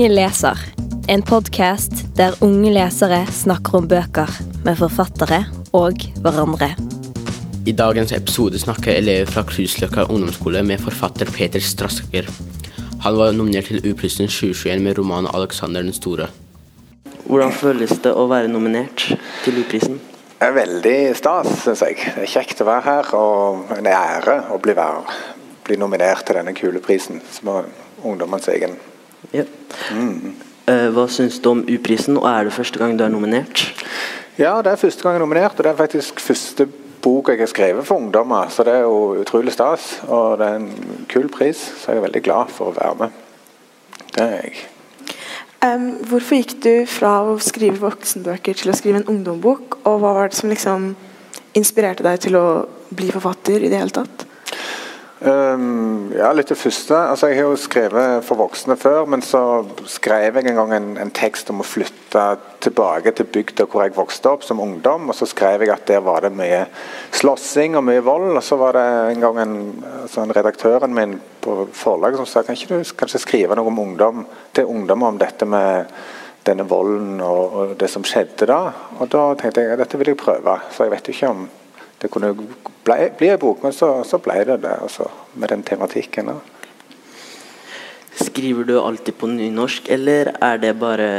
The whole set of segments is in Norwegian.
Unge leser. En podkast der unge lesere snakker om bøker med forfattere og hverandre. I dagens episode snakker elever fra Krusløkka ungdomsskole med forfatter Peter Strasker. Han var nominert til U-prisen 2021 med romanen 'Alexander den store'. Hvordan føles det å være nominert til U-prisen? Det er veldig stas, syns jeg. Det er kjekt å være her, og en ære å bli, vær, bli nominert til denne kule prisen, som er ungdommens egen. Ja. Mm. Hva syns du om U-prisen, og er det første gang du er nominert? Ja, det er første gang jeg er nominert, og det er faktisk første bok jeg har skrevet for ungdommer, så det er jo utrolig stas. Og det er en kul pris, så jeg er veldig glad for å være med. Det er jeg. Um, hvorfor gikk du fra å skrive voksenbøker til å skrive en ungdombok, og hva var det som liksom inspirerte deg til å bli forfatter i det hele tatt? Um, ja, litt det første. Altså, jeg har jo skrevet for voksne før, men så skrev jeg en gang en, en tekst om å flytte tilbake til bygda hvor jeg vokste opp som ungdom. Og så skrev jeg at der var det mye slåssing og mye vold. Og så var det en gang en, altså en redaktøren min på forlaget som sa kan ikke du kanskje skrive noe om ungdom, til ungdom om dette med denne volden og, og det som skjedde da. Og da tenkte jeg at dette vil jeg prøve. Så jeg vet ikke om det kunne ble, bli en bok, men så, så ble det det. Altså, med den tematikken. Da. Skriver du alltid på nynorsk, eller, er det bare,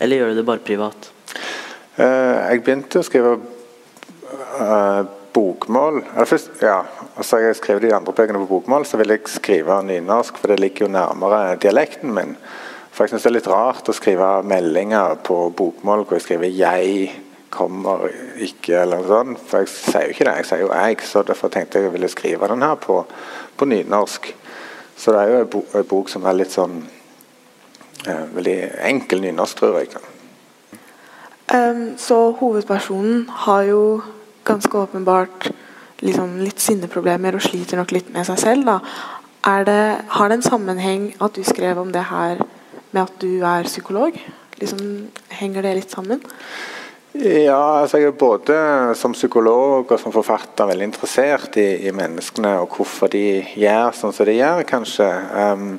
eller gjør du det bare privat? Eh, jeg begynte å skrive eh, bokmål Eller først, ja, altså Jeg skrev de andre bøkene på bokmål, så ville jeg skrive nynorsk, for det ligger jo nærmere dialekten min. For jeg synes det er litt rart å skrive meldinger på bokmål hvor jeg skriver 'jeg kommer ikke', eller noe sånt. For jeg sier jo ikke det, jeg sier jo 'jeg', så derfor tenkte jeg jeg ville skrive den her på, på nynorsk. Så det er jo en, bok, bok som er litt sånn eh, veldig enkel nynorsk, tror jeg. Um, så hovedpersonen har jo ganske åpenbart liksom litt sinneproblemer og sliter nok litt med seg selv. Da. Det, har det en sammenheng at du skrev om det her med at du er psykolog? Liksom, henger det litt sammen? Ja, altså jeg er både som psykolog og som forfatter veldig interessert i, i menneskene og hvorfor de gjør sånn som de gjør, kanskje. Um,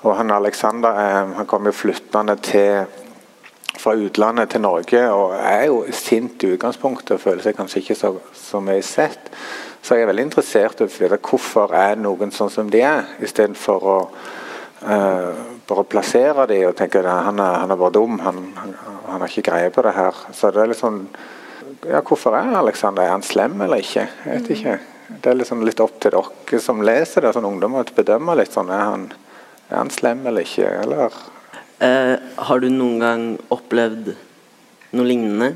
og han Alexander um, han kom jo flyttende til fra utlandet til Norge og er jo sint i utgangspunktet og føler seg kanskje ikke så, så mye sett. Så jeg er veldig interessert i å vite hvorfor er noen sånn som de er, istedenfor å uh, bare plassere de og tenke at han er, han er bare dum, han, han, han har ikke greie på det her. Så det er litt sånn Ja, hvorfor er Alexander? Er han slem eller ikke? Jeg vet ikke. Det er liksom litt opp til dere som leser det, sånn ungdommer, å bedømme litt sånn Er han, er han slem eller ikke? Eller Eh, har du noen gang opplevd noe lignende?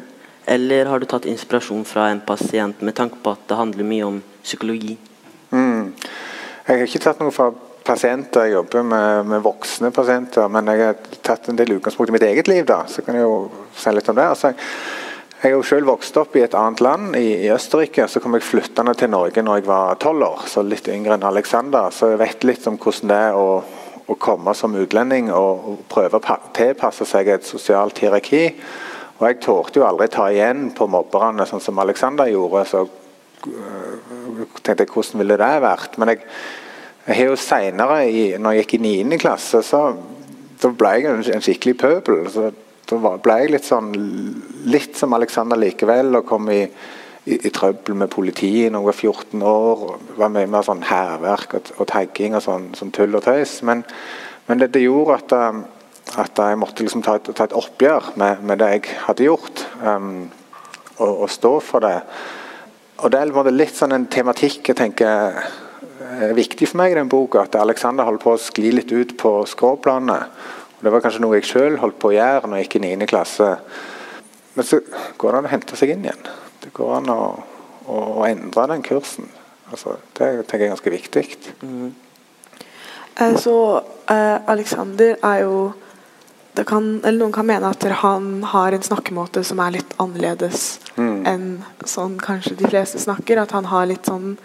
Eller har du tatt inspirasjon fra en pasient med tanke på at det handler mye om psykologi? mm. Jeg har ikke tatt noe fra pasienter, jeg jobber med, med voksne pasienter, men jeg har tatt en del utgangspunkt i mitt eget liv, da. Så kan jeg jo si litt om det. Altså, jeg er jo selv vokst opp i et annet land, i, i Østerrike. Så kom jeg flyttende til Norge når jeg var tolv år, så litt yngre enn Alexander. Så jeg vet litt om hvordan det er å, å komme som utlending og, og prøve å pa- tilpasse seg et sosialt hierarki. Og jeg tålte jo aldri ta igjen på mobberne, sånn som Alexander gjorde. Så øh, tenkte jeg hvordan ville det vært. Men jeg, jeg har jo senere, i, når jeg gikk i 9. klasse, så da ble jeg en, en skikkelig pøbel. Så da ble jeg litt sånn litt som Alexander likevel, og kom i, i, i trøbbel med politiet når jeg var 14 år. og Var mye mer sånn hærverk og, og tagging og sånn, sånn tull og tøys. Men, men det, det gjorde at, um, at jeg måtte liksom ta, et, ta et oppgjør med, med det jeg hadde gjort, um, og, og stå for det. Og Det er litt sånn en tematikk jeg tenker er viktig for meg i den boka. At Alexander holdt på å skli litt ut på skråplanet. Og Det var kanskje noe jeg sjøl holdt på å gjøre når jeg gikk i 9. klasse. Men så går det an å hente seg inn igjen. Det går an å, å, å endre den kursen. Altså, det tenker jeg er ganske viktig. Eh, Så eh, Alexander er jo det kan, eller Noen kan mene at han har en snakkemåte som er litt annerledes Mm. enn sånn kanskje de fleste snakker. At han har litt sånn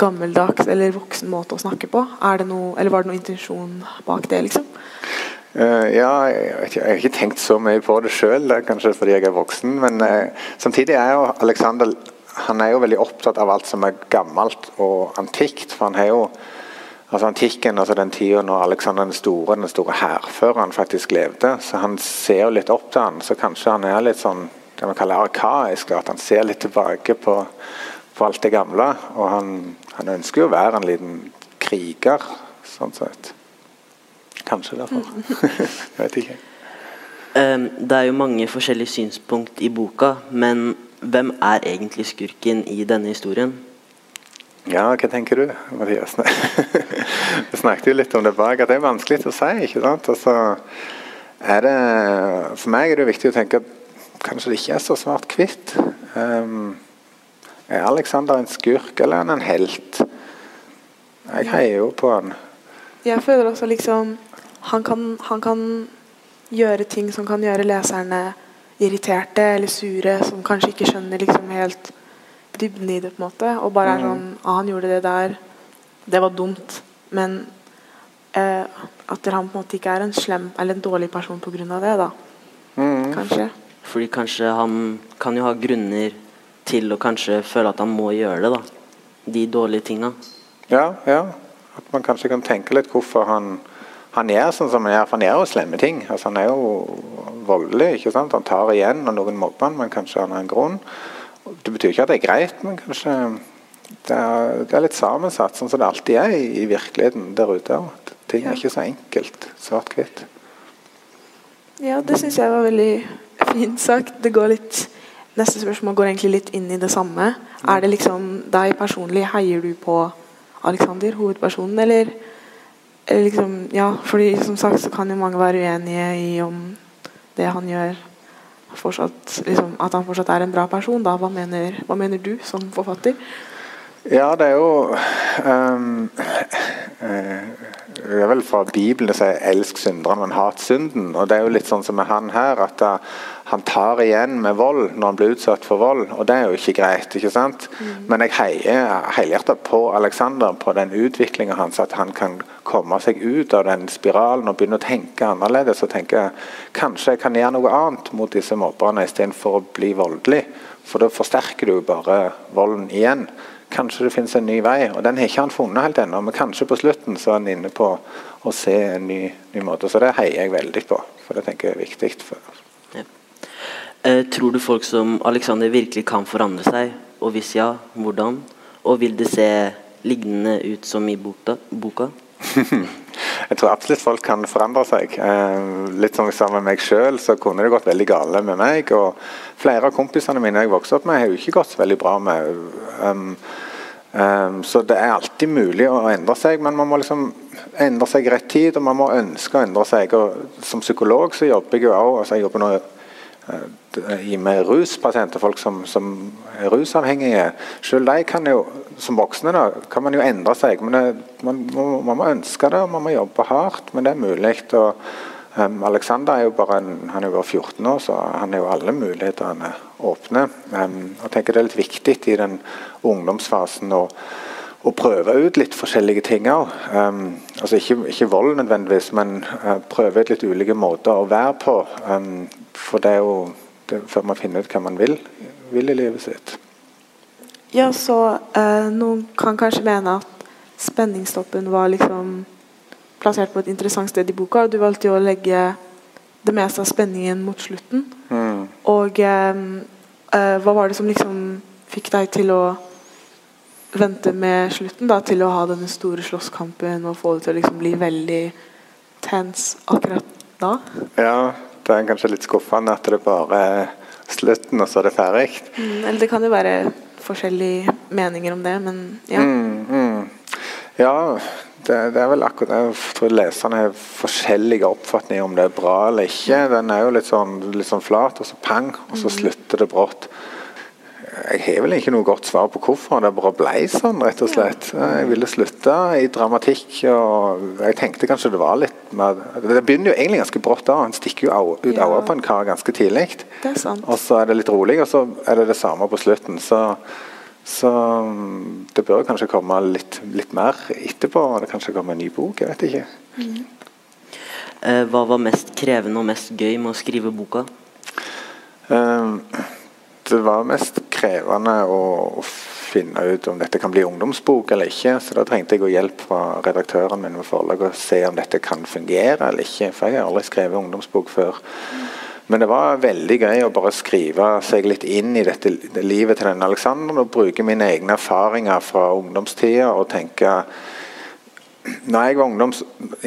gammeldags eller voksen måte å snakke på. Noe, eller Var det noen intensjon bak det? liksom? Uh, ja, jeg, jeg har ikke tenkt så mye på det sjøl, kanskje fordi jeg er voksen. Men uh, samtidig er jo Alexander han er jo veldig opptatt av alt som er gammelt og antikt. For han har jo altså antikken, altså den tida når Alexander den store, den store hærføreren, faktisk levde. Så han ser jo litt opp til han, så kanskje han er litt sånn det man kaller arkaisk. At han ser litt tilbake på, på alt det gamle. Og han, han, ønsker jo å være en liten kriger, sånn sett. Kanskje derfor. Jeg vet ikke. Um, det er jo mange forskjellige synspunkt i boka, men hvem er egentlig skurken i denne historien? Ja, hva tenker du, Mathias? Vi snakket jo litt om det bak, at det er vanskelig å si. ikke sant? Altså, er det, For meg er det viktig å tenke at kanskje det ikke er så svart-hvitt. Um, er Alexander en skurk, eller er han en helt? Jeg heier jo på han. Jeg føler også liksom han kan, han kan gjøre ting som kan gjøre leserne irriterte eller sure, som kanskje ikke skjønner liksom helt dybden i det, på en måte. Og bare er Mm. sånn ah, 'Han gjorde det der. Det var dumt.' Men eh, at han på en måte ikke er en slem eller en dårlig person pga. det, da. Mm. Kanskje. Fordi kanskje han kan jo ha grunner til å kanskje føle at han må gjøre det, da. De dårlige tinga. Ja, ja. At man kanskje kan tenke litt hvorfor han han gjør sånn som han gjør, for han gjør jo slemme ting. Altså, han er jo voldelig. ikke sant? Han tar igjen når noen mobber han, men kanskje han har en grunn. Det betyr ikke at det er greit, men kanskje det er, det er litt sammensatt, sånn som det alltid er i, i virkeligheten der ute. At ting er ikke så enkelt svart-hvitt. Ja, det syns jeg var veldig fint sagt. Det går litt Neste spørsmål går egentlig litt inn i det samme. Er det liksom deg personlig, heier du på Alexander, hovedpersonen, eller, eller liksom Ja, fordi som sagt så kan jo mange være uenige i om det han gjør fortsatt liksom, At han fortsatt er en bra person, da. Hva mener, hva mener du som forfatter? Ja, det er jo eh, Det er vel fra Bibelen det sier 'elsk synderen, men hat synden'. Og Det er jo litt sånn som med han her, at eh, han tar igjen med vold når han blir utsatt for vold. Og det er jo ikke greit. ikke sant? Men jeg heier helhjertet på Alexander, på den utviklinga hans, at han kan komme seg ut av den spiralen og begynne å tenke annerledes. Og tenke kanskje jeg kan gjøre noe annet mot disse mobberne istedenfor å bli voldelig. For da forsterker du jo bare volden igjen. Kanskje det finnes en ny vei, og den har ikke han funnet helt ennå. Men kanskje på slutten så er han inne på å se en ny, ny måte. Så det heier jeg veldig på, for det tenker jeg er viktig. For. Eh, tror du folk som Alexander virkelig kan forandre seg? Og hvis ja, hvordan? Og vil det se lignende ut som i boka? boka? Jeg tror absolutt folk kan forandre seg. Eh, litt som sammen sa med meg sjøl, så kunne det gått veldig gale med meg. Og flere av kompisene mine jeg vokste opp med, har jo ikke gått så veldig bra med. Um, um, så det er alltid mulig å endre seg, men man må liksom endre seg i rett tid, og man må ønske å endre seg. Og som psykolog så jobber jeg jo òg altså jeg jobber nå med ruspasienter, folk som, som er rusavhengige. Selv de kan jo, som voksne da, kan man jo endre seg. men det, man, må, man må ønske det, og man må jobbe hardt, men det er mulig. og um, Alexander er jo bare en, han er jo bare 14 år, så han har jo alle mulighetene åpne. Um, og tenker Det er litt viktig i den ungdomsfasen å, å prøve ut litt forskjellige ting òg. Um, altså ikke, ikke vold nødvendigvis, men uh, prøve ut litt ulike måter å være på. Um, for det er jo det, før man finner ut hva man vil, vil i livet sitt. Ja, så uh, Noen kan kanskje mene at spenningstoppen var liksom plassert på et interessant sted i boka. Du valgte jo å legge det meste av spenningen mot slutten. Mm. Og eh, eh, hva var det som liksom fikk deg til å vente med slutten, da, til å ha denne store slåsskampen og få det til å liksom bli veldig tense akkurat da? Ja, det er kanskje litt skuffende at det bare er slutten, og så er det ferdig. Mm, eller det kan jo være forskjellige meninger om det, men ja. Mm, mm. Ja, det, det er vel akkurat. Jeg tror leserne har forskjellige oppfatninger om det er bra eller ikke. Den er jo litt sånn, litt sånn flat, og så pang, og så slutter det brått. Jeg har vel ikke noe godt svar på hvorfor. Det bare ble sånn, rett og slett. Jeg ville slutte i dramatikk. og Jeg tenkte kanskje det var litt mer Det begynner jo egentlig ganske brått da. Han stikker jo ut øynene på en kar ganske tidlig. Det sant. Og så er det litt rolig, og så er det det samme på slutten. Så, så det bør kanskje komme litt, litt mer etterpå. Det kanskje kommer en ny bok, jeg vet ikke. Mm. hva var mest krevende og mest gøy med å skrive boka? Um, det var mest krevende å, å finne ut om dette kan bli ungdomsbok eller ikke. Så da trengte jeg å hjelp fra redaktøren min med forlaget og se om dette kan fungere eller ikke. For jeg har aldri skrevet ungdomsbok før. Men det var veldig gøy å bare skrive seg litt inn i dette livet til denne Alexanderen og bruke mine egne erfaringer fra ungdomstida og tenke når jeg var ungdom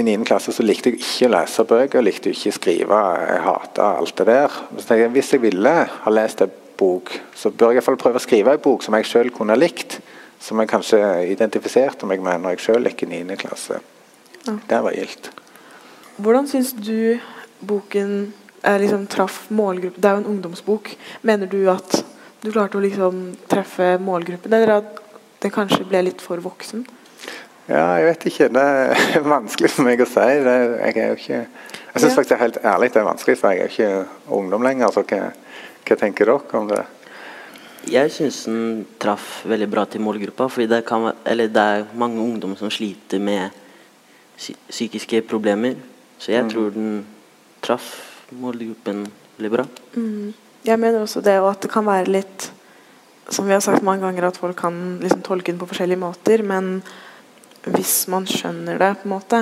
i 9. klasse, så likte jeg ikke å lese bøker. likte ikke å skrive. Jeg hata alt det der. Så jeg, hvis jeg ville ha lest en bok, så bør jeg i hvert fall prøve å skrive en bok som jeg sjøl kunne likt. Som jeg kanskje identifiserte meg med når jeg sjøl gikk i 9. klasse. Ja. Det var gildt. Hvordan syns du boken er liksom traff målgruppen? Det er jo en ungdomsbok. Mener du at du klarte å liksom treffe målgruppen, eller at det kanskje ble litt for voksen? Ja, jeg vet ikke. Det er vanskelig for meg å si. Det, jeg er jo ikke Jeg syns Ja. faktisk helt ærlig det er vanskelig, for jeg er jo ikke ungdom lenger. Så hva, hva tenker dere om det? Jeg syns den traff veldig bra til målgruppa. Fordi det, kan, det er mange ungdom som sliter med psykiske problemer. Så jeg tror den traff målgruppen veldig bra. Mm. Jeg mener også det, og at det kan være litt Som vi har sagt mange ganger, at folk kan liksom tolke den på forskjellige måter. Men hvis man skjønner det, på en måte,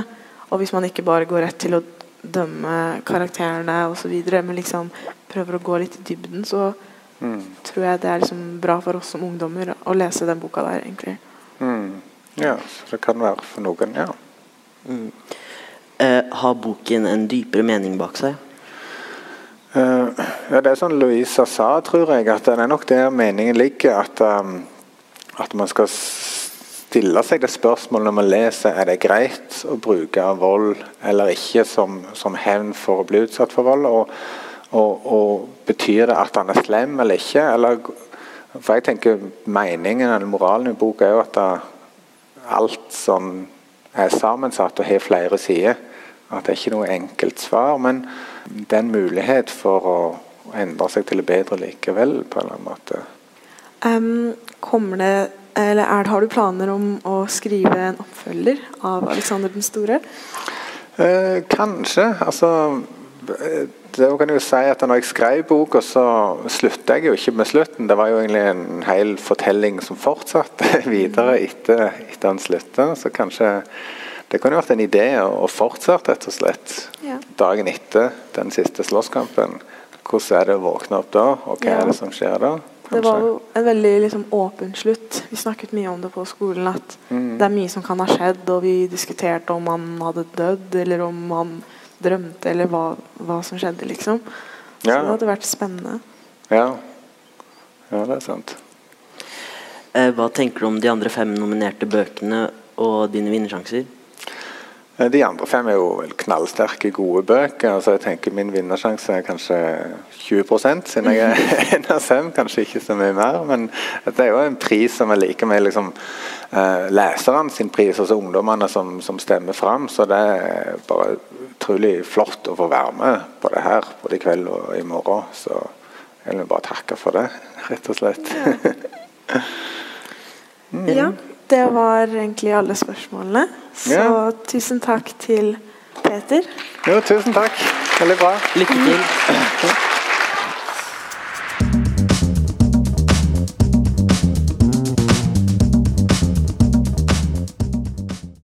og hvis man ikke bare går rett til å dømme karakterene osv., men liksom prøver å gå litt i dybden, så Mm. tror jeg det er liksom bra for oss som ungdommer å lese den boka der, egentlig. Mm. Ja, så det kan være for noen, ja. Mm. Eh, har boken en dypere mening bak seg? Eh, ja, det er sånn Louisa sa, tror jeg, at det er nok der meningen ligger. At, um, at man skal stille seg det spørsmålet når man leser er det greit å bruke vold eller ikke som, som hevn for å bli utsatt for vold. Og, og, og betyr det at han er slem eller ikke? Eller, for jeg tenker meningen eller moralen i boka er jo at alt som er sammensatt og har flere sider. At det er ikke noe enkelt svar, men det er en mulighet for å endre seg til det bedre likevel, på en eller annen måte. Um, kommer det eller er, Har du planer om å skrive en oppfølger av Alexander den store? Eh, kanskje. Altså eh, det kan jeg jo si at når jeg skrev boka, så slutta jeg jo ikke med slutten. Det var jo egentlig en hel fortelling som fortsatte videre etter, etter han slutta. Så kanskje det kunne vært en idé å fortsette, rett og slett. Ja. Dagen etter den siste slåsskampen. Hvordan er det å våkne opp da, og hva Ja. er det som skjer da? Det var jo en veldig liksom, åpen slutt. Vi snakket mye om det på skolen. At Mm. det er mye som kan ha skjedd, og vi diskuterte om han hadde dødd, eller om han drømte, eller hva, hva som skjedde, liksom. Så Ja. det hadde vært spennende. Ja. ja, det er sant. Eh, hva tenker du om de andre fem nominerte bøkene og dine vinnersjanser? Eh, De andre fem er jo knallsterke, gode bøker. altså jeg tenker Min vinnersjanse er kanskje 20 siden jeg er en av fem. Kanskje ikke så mye mer. Men det er jo en pris som er like med liksom, eh, leseren sin pris, altså ungdommene som, som stemmer fram. Så det er bare utrolig flott å få være med på det her både i kveld og i morgen. Så jeg vil bare takke for det, rett og slett. Ja, det var egentlig alle spørsmålene. Så Ja. tusen takk til Peter. Jo, tusen takk. Veldig bra. Lykke til!